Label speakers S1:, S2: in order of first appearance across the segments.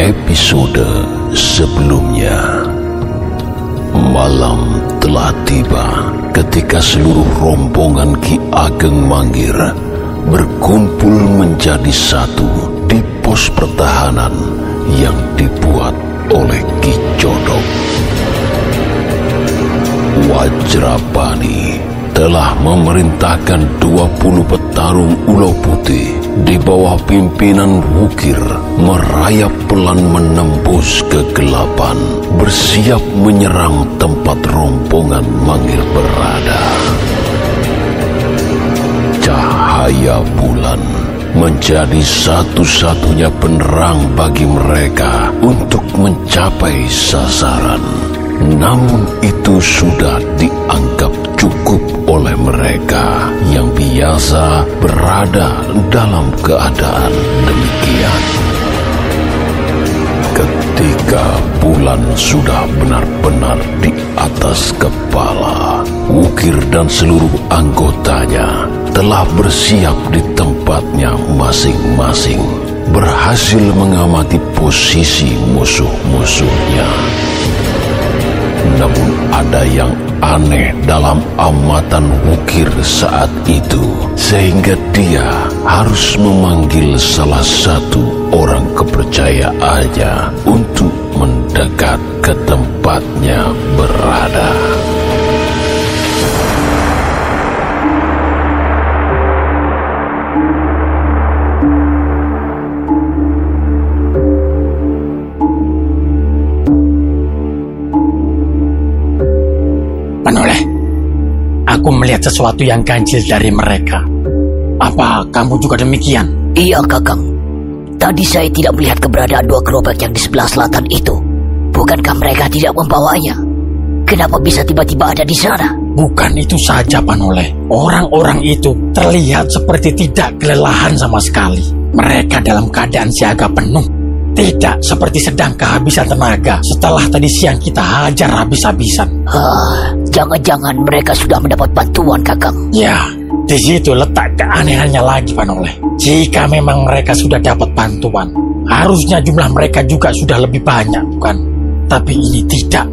S1: Episode sebelumnya. Malam telah tiba ketika seluruh rombongan Ki Ageng Manggir berkumpul menjadi satu di pos pertahanan yang dibuat oleh Ki Jodok. Wajrapani telah memerintahkan 20 petarung ulau putih di bawah pimpinan Wukir merayap pelan menembus kegelapan bersiap menyerang tempat rombongan manggil berada. Cahaya bulan menjadi satu-satunya penerang bagi mereka untuk mencapai sasaran. Namun itu sudah dianggap cukup oleh mereka yang biasa berada dalam keadaan demikian. Ketika bulan sudah benar-benar di atas kepala, Wukir dan seluruh anggotanya telah bersiap di tempatnya masing-masing, berhasil mengamati posisi musuh-musuhnya. Namun ada yang aneh dalam amatan Wukir saat itu, sehingga dia harus memanggil salah satu orang kepercayaannya untuk mendekat ke tempatnya berada.
S2: Aku melihat sesuatu yang ganjil dari mereka. Apa kamu juga demikian?
S3: Iya, Kakang. Tadi saya tidak melihat keberadaan dua gerobak yang di sebelah selatan itu. Bukankah mereka tidak membawanya? Kenapa bisa tiba-tiba ada di sana?
S2: Bukan itu saja, Panoleh. Orang-orang itu terlihat seperti tidak kelelahan sama sekali. Mereka dalam keadaan siaga penuh. Tidak seperti sedang kehabisan tenaga setelah tadi siang kita hajar habis-habisan.
S3: Ah, jangan-jangan mereka sudah mendapat bantuan, Kakang.
S2: Ya, di situ letak keanehannya lagi, Panoleh. Jika memang mereka sudah dapat bantuan, harusnya jumlah mereka juga sudah lebih banyak, bukan? Tapi ini tidak.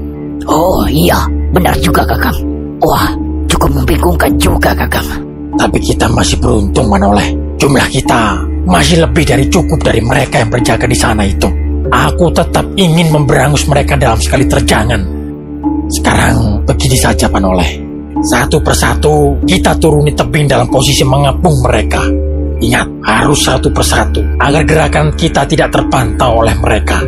S3: Oh iya, benar juga, Kakang. Wah, cukup membingungkan juga, Kakang.
S2: Tapi kita masih beruntung, Manoleh. Jumlah kita masih lebih dari cukup dari mereka yang berjaga di sana itu. Aku tetap ingin memberangus mereka dalam sekali terjangan. Sekarang begini saja, Panoleh. Satu persatu kita turuni tebing dalam posisi mengepung mereka. Ingat, harus satu persatu agar gerakan kita tidak terpantau oleh mereka.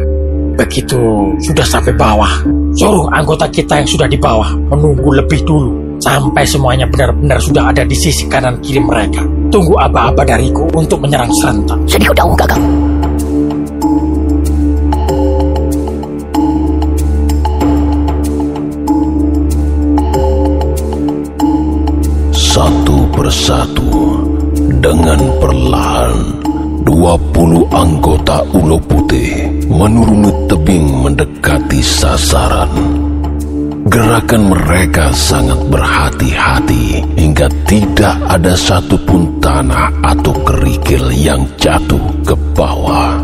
S2: Begitu sudah sampai bawah, suruh anggota kita yang sudah di bawah menunggu lebih dulu sampai semuanya benar-benar sudah ada di sisi kanan kiri mereka. Tunggu aba-aba dariku untuk menyerang serentak.
S3: Sedikit tahu, Kakang.
S1: Satu persatu dengan perlahan 20 anggota ulo putih menuruni tebing mendekati sasaran. Gerakan mereka sangat berhati-hati hingga tidak ada satupun tanah atau kerikil yang jatuh ke bawah.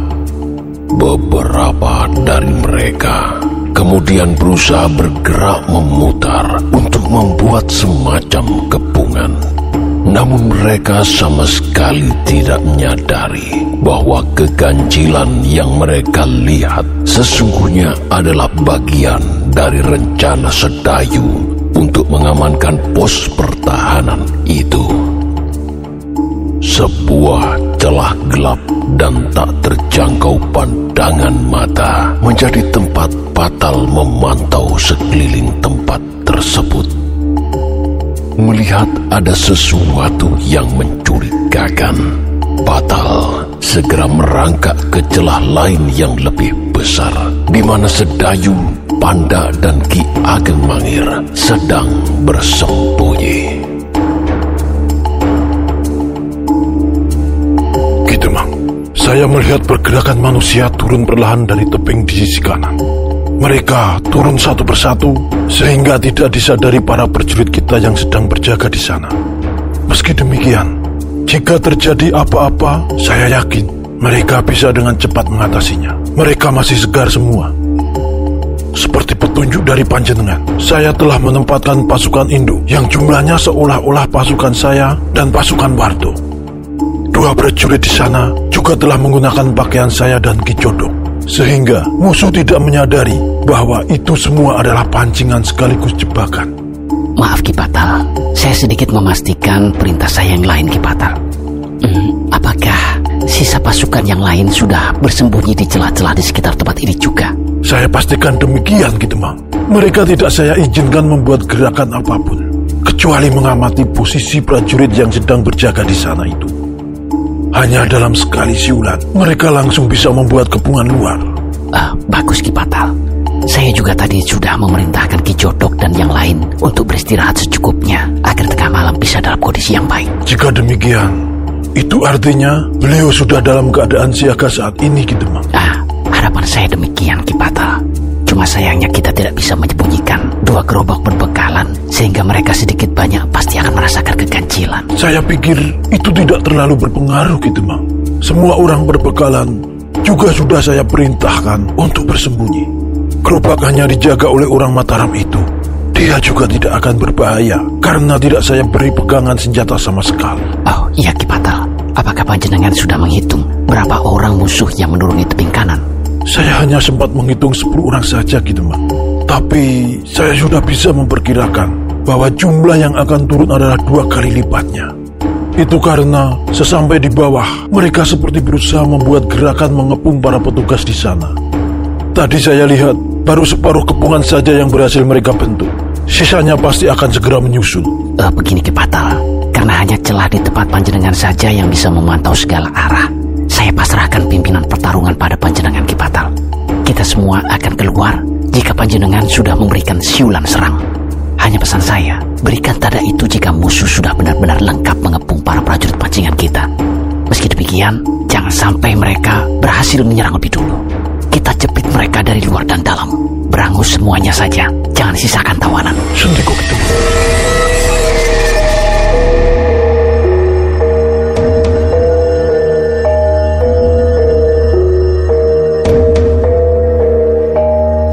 S1: Beberapa dari mereka kemudian berusaha bergerak memutar untuk membuat semacam kepungan. Namun mereka sama sekali tidak menyadari bahwa keganjilan yang mereka lihat sesungguhnya adalah bagian dari rencana Sedayu untuk mengamankan pos pertahanan itu. Sebuah celah gelap dan tak terjangkau pandangan mata menjadi tempat Patal memantau sekeliling tempat tersebut. Melihat ada sesuatu yang mencurigakan, Patal segera merangkak ke celah lain yang lebih besar, di mana Sedayu, Panda, dan Ki Ageng Mangir sedang bersembunyi.
S4: Ki Demang, saya melihat pergerakan manusia turun perlahan dari tebing di sisi kanan. Mereka turun satu persatu sehingga tidak disadari para prajurit kita yang sedang berjaga di sana. Meski demikian, jika terjadi apa-apa, saya yakin Mereka bisa dengan cepat mengatasinya. Mereka masih segar semua. Seperti petunjuk dari panjenengan, saya telah menempatkan pasukan induk yang jumlahnya seolah-olah pasukan saya dan pasukan Wardo. Dua prajurit di sana juga telah menggunakan pakaian saya dan kicodok, sehingga musuh tidak menyadari bahwa itu semua adalah pancingan sekaligus jebakan.
S3: Maaf Kipatal, saya sedikit memastikan perintah saya yang lain Kipatal. Hmm, apakah sisa pasukan yang lain sudah bersembunyi di celah-celah di sekitar tempat ini juga?
S4: Saya pastikan demikian, gitu, Mang. Mereka tidak saya izinkan membuat gerakan apa pun, kecuali mengamati posisi prajurit yang sedang berjaga di sana itu. Hanya dalam sekali siulan, mereka langsung bisa membuat kepungan luar.
S3: Uh, bagus Kipatal. Saya juga tadi sudah memerintahkan Ki Jodok dan yang lain untuk beristirahat secukupnya agar tengah malam bisa dalam kondisi yang baik.
S4: Jika demikian, itu artinya beliau sudah dalam keadaan siaga saat ini, gitu, Mang.
S3: Ah, Harapan saya demikian, Kipata. Cuma sayangnya kita tidak bisa menyembunyikan dua gerobak berbekalan sehingga mereka sedikit banyak pasti akan merasakan keganjilan.
S4: Saya pikir itu tidak terlalu berpengaruh gitu, Mang. Semua orang berbekalan juga sudah saya perintahkan untuk bersembunyi. Gerobak hanya dijaga oleh orang Mataram itu. Dia juga tidak akan berbahaya karena tidak saya beri pegangan senjata sama sekali.
S3: Oh iya Kipatal, apakah panjenengan sudah menghitung berapa orang musuh yang menuruni tebing kanan?
S4: Saya hanya sempat menghitung 10 orang saja gitu, Mak. Tapi saya sudah bisa memperkirakan bahwa jumlah yang akan turun adalah dua kali lipatnya. Itu karena sesampai di bawah, mereka seperti berusaha membuat gerakan mengepung para petugas di sana. Tadi saya lihat, baru separuh kepungan saja yang berhasil mereka bentuk. Sisanya pasti akan segera menyusul.
S3: Uh, begini Kepatal, karena hanya celah di tempat panjenengan saja yang bisa memantau segala arah. Saya pasrahkan pimpinan pertarungan pada panjenengan Kipatal. Kita semua akan keluar jika panjenengan sudah memberikan siulan serang. Hanya pesan saya, berikan tanda itu jika musuh sudah benar-benar lengkap mengepung para prajurit pancingan kita. Meski demikian, jangan sampai mereka berhasil menyerang lebih dulu. Kita jepit mereka dari luar dan dalam. Berangus semuanya saja, jangan sisakan tawanan.
S4: Sendiko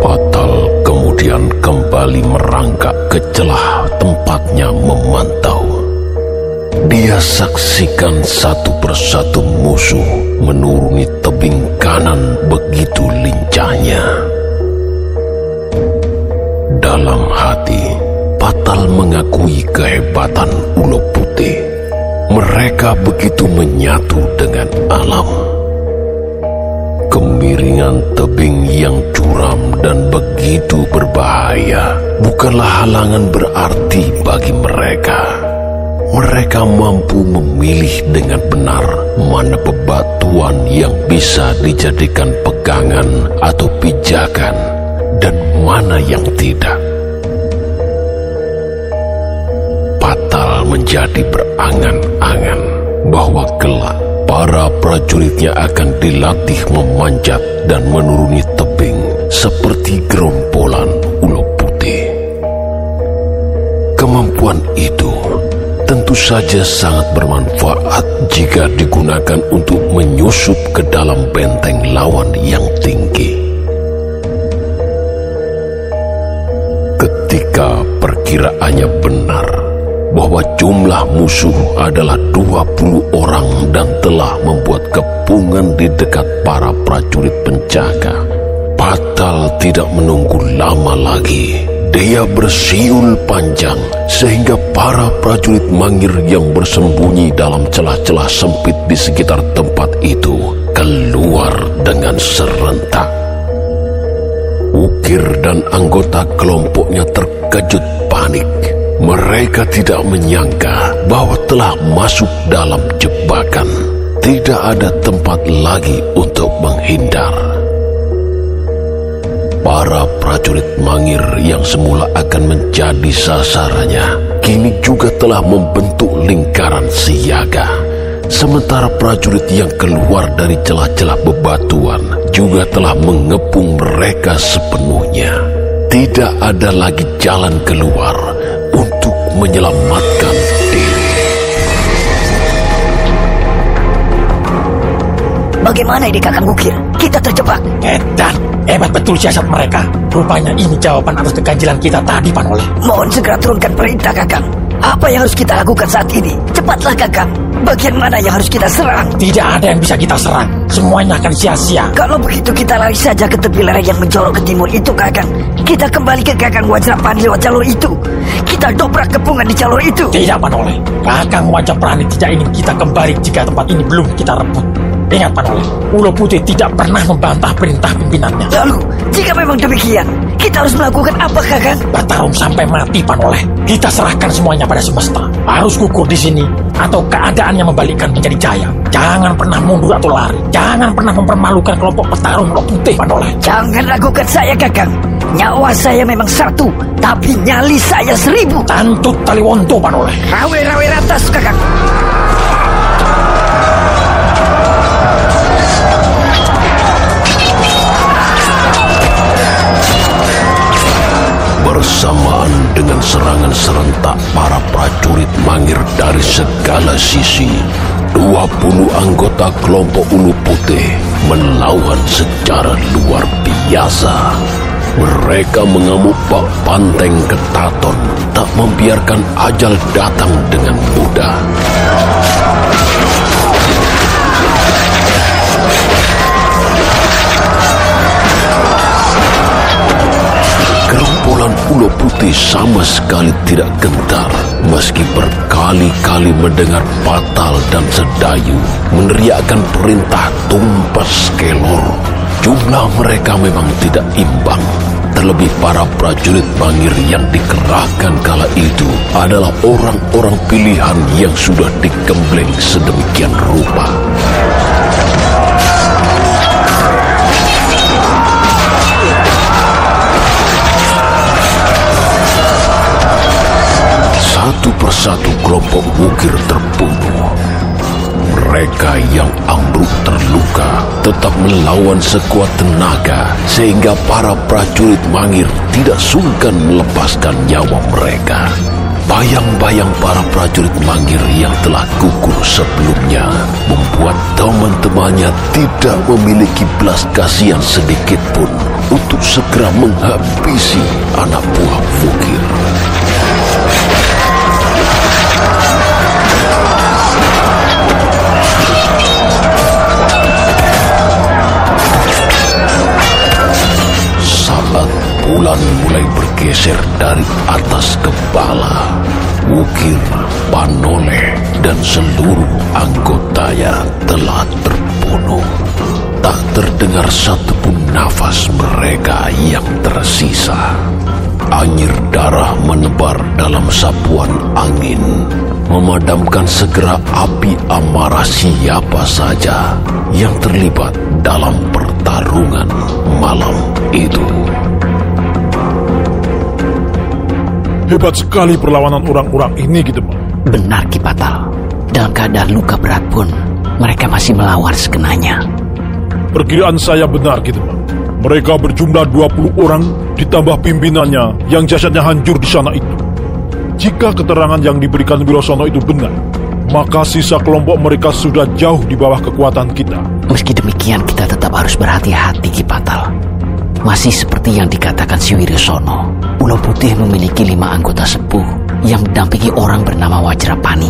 S4: itu.
S1: kembali merangkak ke celah tempatnya memantau. Dia saksikan satu persatu musuh menuruni tebing kanan begitu lincahnya. Dalam hati, Patal mengakui kehebatan Ulo Putih. Mereka begitu menyatu dengan alam kemiringan tebing yang curam dan begitu berbahaya bukanlah halangan berarti bagi mereka. Mereka mampu memilih dengan benar mana bebatuan yang bisa dijadikan pegangan atau pijakan dan mana yang tidak. Patal menjadi berangan-angan bahwa kelak para prajuritnya akan dilatih memanjat dan menuruni tebing seperti gerombolan ulo putih. Kemampuan itu tentu saja sangat bermanfaat jika digunakan untuk menyusup ke dalam benteng lawan yang tinggi. Ketika perkiraannya benar, bahwa jumlah musuh adalah 20 orang dan telah membuat kepungan di dekat para prajurit penjaga. Patal tidak menunggu lama lagi. Dia bersiul panjang sehingga para prajurit mangir yang bersembunyi dalam celah-celah sempit di sekitar tempat itu keluar dengan serentak. Ukir dan anggota kelompoknya terkejut panik mereka tidak menyangka bahwa telah masuk dalam jebakan. Tidak ada tempat lagi untuk menghindar. Para prajurit Mangir yang semula akan menjadi sasarannya, kini juga telah membentuk lingkaran siaga. Sementara prajurit yang keluar dari celah-celah bebatuan juga telah mengepung mereka sepenuhnya. Tidak ada lagi jalan keluar menyelamatkan diri.
S5: Bagaimana ini Kakang Wukir? Kita terjebak.
S2: Edan, hebat betul siasat mereka. Rupanya ini jawaban atas keganjilan kita tadi, Panoleh.
S5: Mohon segera turunkan perintah Kakang. Apa yang harus kita lakukan saat ini? Cepatlah Kakang. Bagian mana yang harus kita serang?
S2: Tidak ada yang bisa kita serang. Semuanya akan sia-sia.
S5: Kalau begitu kita lari saja ke tepi lereng yang menjorok ke timur itu Kakang. Kita kembali ke Kakang Wajrapani lewat jalur itu. Kita dobrak kepungan di jalur itu.
S2: Tidak, Panoleh. Kakang Wajah Prani tidak ingin kita kembali jika tempat ini belum kita rebut. Ingat, Panoleh. Ulo Putih tidak pernah membantah perintah pimpinannya.
S5: Lalu, jika memang demikian, kita harus melakukan apa Kakang?
S2: Bertarung sampai mati, Panoleh. Kita serahkan semuanya pada semesta. Harus gugur di sini, atau keadaan yang membalikkan menjadi jaya. Jangan pernah mundur atau lari. Jangan pernah mempermalukan kelompok petarung Ulo Putih, Panoleh.
S5: Jangan ragukan saya Kakang. Nyawa saya memang satu, tapi nyali saya seribu.
S2: Tantut Taliwonto, Panoleh.
S5: Rawe-rawe ratas Kakang.
S1: Bersamaan dengan serangan serentak para prajurit mangir dari segala sisi, 20 anggota kelompok Ulu Putih melawan secara luar biasa. Mereka mengamuk bak banteng ketaton, tak membiarkan ajal datang dengan mudah. Gerombolan ulo putih sama sekali tidak gentar meski berkali-kali mendengar batal dan sedayu meneriakkan perintah tumpas kelor. Jumlah mereka memang tidak imbang. Terlebih para prajurit bangir yang dikerahkan kala itu adalah orang-orang pilihan yang sudah digembleng sedemikian rupa. Satu persatu kelompok bukir terbunuh. Mereka yang ambruk terluka tetap melawan sekuat tenaga sehingga para prajurit mangir tidak sungkan melepaskan nyawa mereka. Bayang-bayang para prajurit mangir yang telah gugur sebelumnya membuat teman-temannya tidak memiliki belas kasihan sedikit pun untuk segera menghabisi anak buah Fukir. Bulan mulai bergeser dari atas kepala, Wukir, Panoleh, dan seluruh anggotanya telah terbunuh. Tak terdengar satupun nafas mereka yang tersisa. Anyir darah menebar dalam sapuan angin, memadamkan segera api amarah siapa saja yang terlibat dalam pertarungan malam itu.
S4: Hebat sekali perlawanan orang-orang ini gitu, Bang.
S3: Benar Ki Patal. Dalam keadaan luka berat pun, mereka masih melawan sekenanya.
S4: Perkiraan saya benar gitu, Bang. Mereka berjumlah 20 orang ditambah pimpinannya yang jasadnya hancur di sana itu. Jika keterangan yang diberikan Wirosono itu benar, maka sisa kelompok mereka sudah jauh di bawah kekuatan kita.
S3: Meski demikian, kita tetap harus berhati-hati Ki Patal. Masih seperti yang dikatakan si Wiryosono, Pulau Putih memiliki lima anggota sepuh yang mendampingi orang bernama Wajrapani.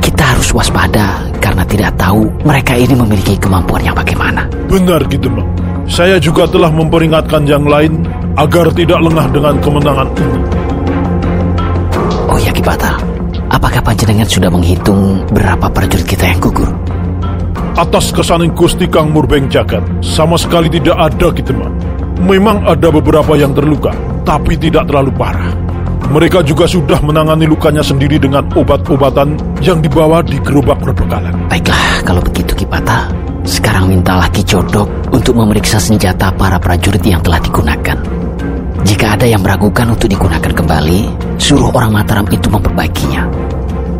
S3: Kita harus waspada karena tidak tahu mereka ini memiliki kemampuan yang bagaimana.
S4: Benar gitu, Bang. Saya juga telah memperingatkan yang lain agar tidak lengah dengan kemenangan ini.
S3: Oh ya Ki Patal, apakah panjenengan sudah menghitung berapa prajurit kita yang gugur?
S4: Atas kesaning Gusti Kang Murbeng Jagat, sama sekali tidak ada gitu, Bang. Memang ada beberapa yang terluka, tapi tidak terlalu parah. Mereka juga sudah menangani lukanya sendiri dengan obat-obatan yang dibawa di gerobak berbekalan.
S3: Baiklah, kalau begitu Ki Patal, sekarang mintalah Ki Jodok untuk memeriksa senjata para prajurit yang telah digunakan. Jika ada yang meragukan untuk digunakan kembali, suruh orang Mataram itu memperbaikinya.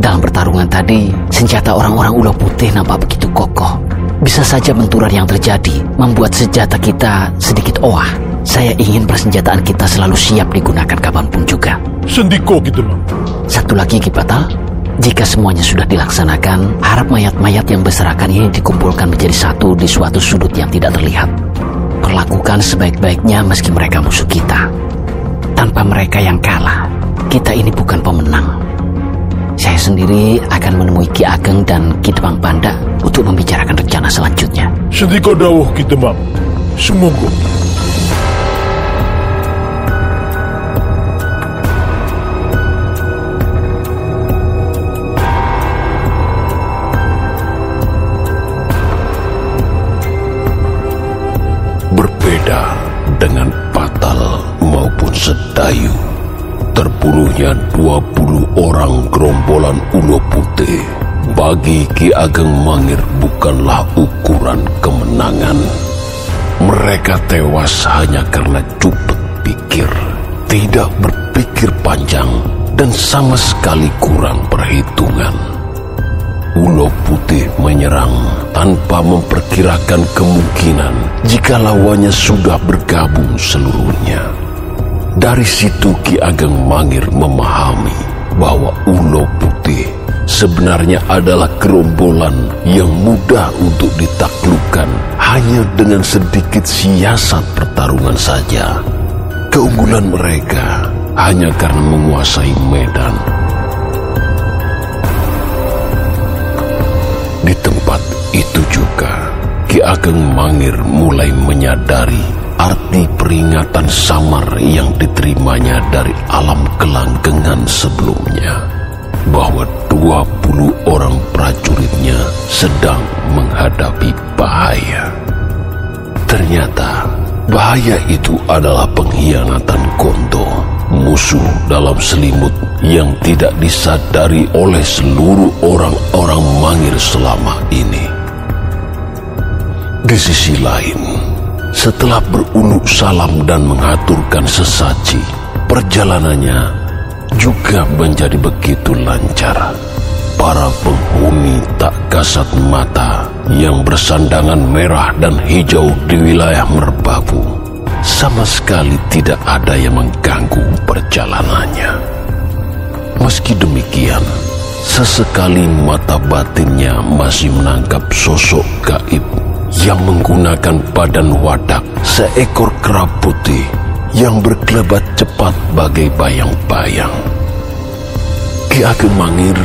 S3: Dalam pertarungan tadi, senjata orang-orang ulo putih nampak begitu kokoh. Bisa saja benturan yang terjadi membuat senjata kita sedikit oah. Saya ingin persenjataan kita selalu siap digunakan kapan pun juga.
S4: Sendiko gitu, Bang.
S3: Satu lagi Ki Patal, Jika semuanya sudah dilaksanakan, harap mayat-mayat yang berserakan ini dikumpulkan menjadi satu di suatu sudut yang tidak terlihat. Perlakukan sebaik-baiknya meski mereka musuh kita. Tanpa mereka yang kalah, kita ini bukan pemenang. Saya sendiri akan menemui Ki Ageng dan Ki Demang Panda untuk membicarakan rencana selanjutnya.
S4: Sendika dawuh Ki Demang. Semoga
S1: Berbeda dengan Patal maupun Sedayu, terbunuhnya 20 orang gerombolan Ulo Putih bagi Ki Ageng Mangir bukanlah ukuran kemenangan. Mereka tewas hanya karena cupet pikir, tidak berpikir panjang, dan sama sekali kurang perhitungan. Ulo Putih menyerang tanpa memperkirakan kemungkinan jika lawannya sudah bergabung seluruhnya. Dari situ Ki Ageng Mangir memahami bahwa Ulo Putih sebenarnya adalah gerombolan yang mudah untuk ditaklukkan hanya dengan sedikit siasat pertarungan saja. Keunggulan mereka hanya karena menguasai medan. Di tempat itu juga, Ki Ageng Mangir mulai menyadari arti peringatan samar yang diterimanya dari alam kelanggengan sebelumnya bahwa 20 orang prajuritnya sedang menghadapi bahaya. Ternyata bahaya itu adalah pengkhianatan Gonto, musuh dalam selimut yang tidak disadari oleh seluruh orang-orang Mangir selama ini. Di sisi lain, setelah beruluk salam dan mengaturkan sesaji, perjalanannya juga menjadi begitu lancar. Para penghuni tak kasat mata yang bersandangan merah dan hijau di wilayah Merbabu sama sekali tidak ada yang mengganggu perjalanannya. Meski demikian, sesekali mata batinnya masih menangkap sosok gaib yang menggunakan badan wadak seekor kera putih yang berkelebat cepat bagai bayang-bayang. Ki Ageng Mangir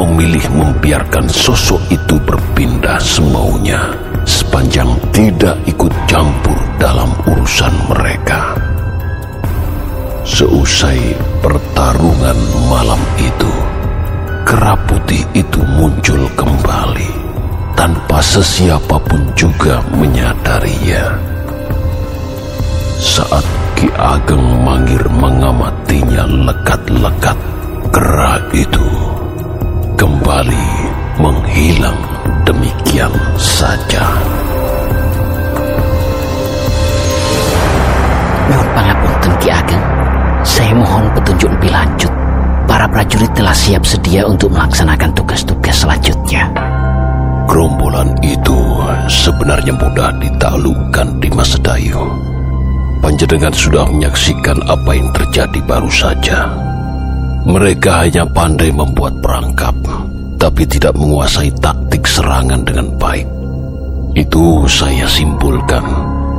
S1: memilih membiarkan sosok itu berpindah semaunya sepanjang tidak ikut campur dalam urusan mereka. Seusai pertarungan malam itu, kera putih itu muncul kembali tanpa sesiapapun juga menyadarinya. Saat Ki Ageng Mangir mengamatinya lekat-lekat, kera itu kembali menghilang demikian saja.
S3: Nuhun pangapunten Ki Ageng. Saya mohon petunjuk lebih lanjut. Para prajurit telah siap sedia untuk melaksanakan tugas-tugas selanjutnya.
S1: Gerombolan itu sebenarnya mudah ditaklukkan di masa Dayu. Panjenengan sudah menyaksikan apa yang terjadi baru saja. Mereka hanya pandai membuat perangkap, tapi tidak menguasai taktik serangan dengan baik. Itu saya simpulkan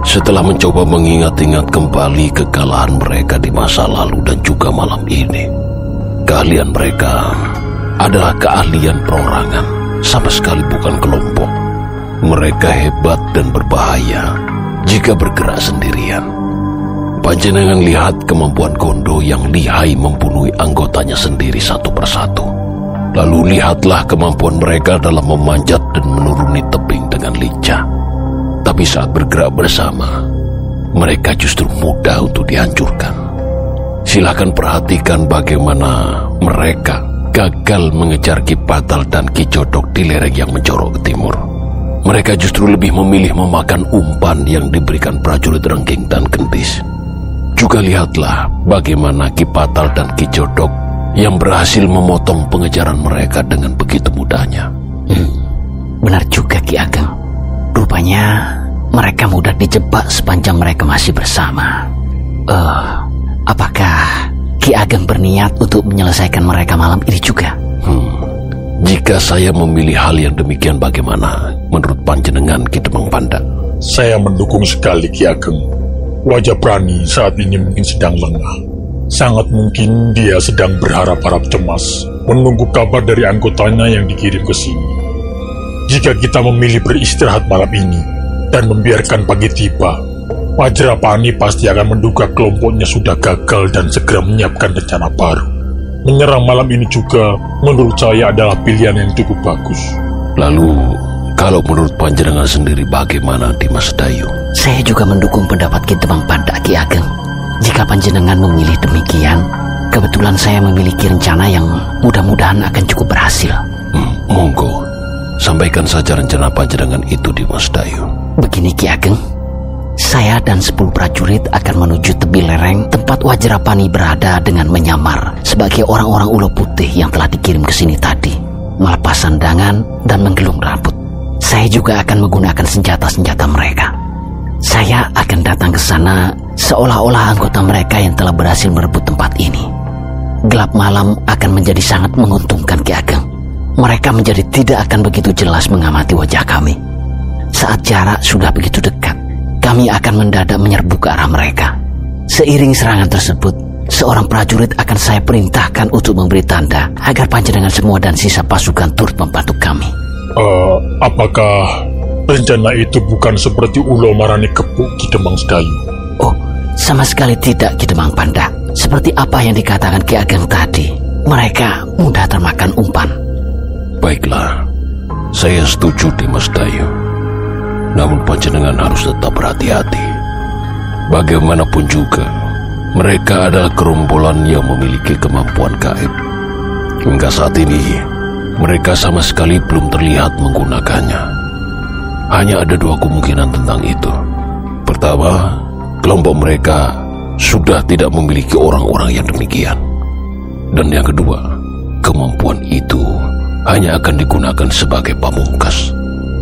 S1: setelah mencoba mengingat-ingat kembali kekalahan mereka di masa lalu dan juga malam ini. Keahlian mereka adalah keahlian perorangan, sama sekali bukan kelompok. Mereka hebat dan berbahaya jika bergerak sendirian. Panjenengan lihat kemampuan Gondo yang lihai membunuh anggotanya sendiri satu persatu. Lalu lihatlah kemampuan mereka dalam memanjat dan menuruni tebing dengan lincah. Tapi saat bergerak bersama, mereka justru mudah untuk dihancurkan. Silahkan perhatikan bagaimana mereka gagal mengejar Ki Patal dan Ki Jodok di lereng yang menjorok ke timur. Mereka justru lebih memilih memakan umpan yang diberikan prajurit Rengking dan Kentis. Juga lihatlah bagaimana Ki Patal dan Ki Jodok yang berhasil memotong pengejaran mereka dengan begitu mudahnya.
S3: Hmm, benar juga Ki Ageng. Rupanya mereka mudah dijebak sepanjang mereka masih bersama. Eh, apakah Ki Ageng berniat untuk menyelesaikan mereka malam ini juga?
S1: Hmm, Jika saya memilih hal yang demikian bagaimana menurut panjenengan Ki Demang Panda?
S6: Saya mendukung sekali Ki Ageng. Wajah Prani saat ini mungkin sedang lengah. Sangat mungkin dia sedang berharap-harap cemas, menunggu kabar dari anggotanya yang dikirim ke sini. Jika kita memilih beristirahat malam ini dan membiarkan pagi tiba, Wajrapani pasti akan menduga kelompoknya sudah gagal dan segera menyiapkan rencana baru. Menyerang malam ini juga menurut saya adalah pilihan yang cukup bagus.
S1: Lalu, kalau menurut panjenengan sendiri bagaimana Dimas Dayu?
S3: Saya juga mendukung pendapat Ki Demang Panda Ki Ageng. Jika panjenengan memilih demikian, kebetulan saya memiliki rencana yang mudah-mudahan akan cukup berhasil.
S1: Hmm, monggo, sampaikan saja rencana panjenengan itu di Mas Dayu.
S3: Begini Ki Ageng, saya dan 10 prajurit akan menuju tepi lereng tempat Wajrapani berada dengan menyamar sebagai orang-orang ulo putih yang telah dikirim ke sini tadi, melepas sandangan dan menggelung rambut. Saya juga akan menggunakan senjata-senjata mereka. Saya akan datang ke sana seolah-olah anggota mereka yang telah berhasil merebut tempat ini. Gelap malam akan menjadi sangat menguntungkan Ki Ageng. Mereka menjadi tidak akan begitu jelas mengamati wajah kami. Saat jarak sudah begitu dekat, kami akan mendadak menyerbu ke arah mereka. Seiring serangan tersebut, seorang prajurit akan saya perintahkan untuk memberi tanda agar panjenengan semua dan sisa pasukan turut membantu kami.
S6: Uh, apakah rencana itu bukan seperti Ulo Marani Kepuk Ki Demang Sedayu?
S3: Oh, sama sekali tidak Ki Demang Panda. Seperti apa yang dikatakan Ki Ageng tadi, mereka mudah termakan umpan.
S1: Baiklah, saya setuju Dimas Dayu. Namun panjenengan harus tetap berhati-hati. Bagaimanapun juga, mereka adalah gerombolan yang memiliki kemampuan gaib. Hingga saat ini, mereka sama sekali belum terlihat menggunakannya. Hanya ada dua kemungkinan tentang itu. Pertama, kelompok mereka sudah tidak memiliki orang-orang yang demikian. Dan yang kedua, kemampuan itu hanya akan digunakan sebagai pamungkas.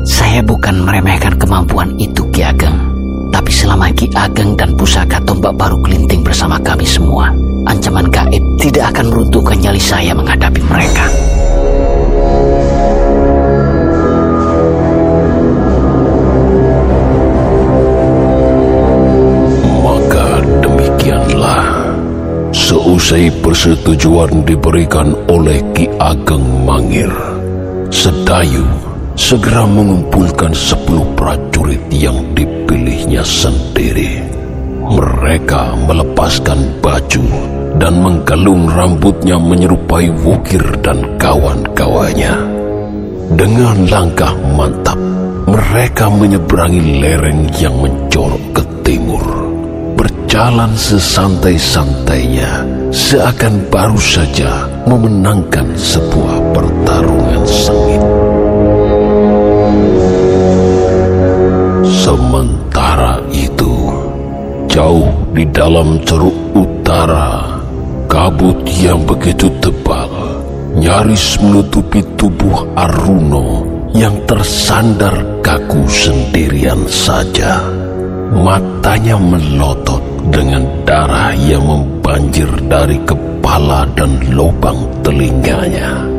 S3: Saya bukan meremehkan kemampuan itu Ki Ageng. Tapi selama Ki Ageng dan pusaka tombak baru kelinting bersama kami semua, ancaman gaib tidak akan meruntuhkan nyali saya menghadapi mereka.
S1: Maka demikianlah. Seusai persetujuan diberikan oleh Ki Ageng Mangir, Sedayu segera mengumpulkan sepuluh prajurit yang dipilihnya sendiri. Mereka melepaskan baju dan menggalung rambutnya menyerupai Wukir dan kawan-kawannya. Dengan langkah mantap, mereka menyeberangi lereng yang mencorok ke timur. Berjalan sesantai-santainya, seakan baru saja memenangkan sebuah pertarungan sengit. Sementara itu, jauh di dalam ceruk utara, kabut yang begitu tebal nyaris menutupi tubuh Aruno yang tersandar kaku sendirian saja. Matanya melotot dengan darah yang membanjir dari kepala dan lubang telinganya.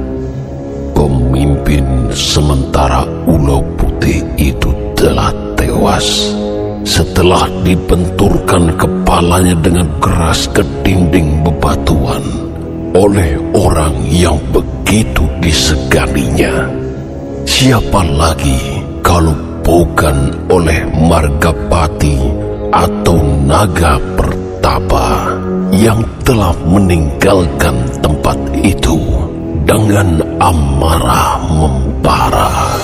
S1: Pemimpin sementara Ulo Putih itu telah tewas setelah dibenturkan kepalanya dengan keras ke dinding bebatuan oleh orang yang begitu diseganinya. Siapa lagi kalau bukan oleh Margapati atau Naga Pertapa yang telah meninggalkan tempat itu dengan amarah membara.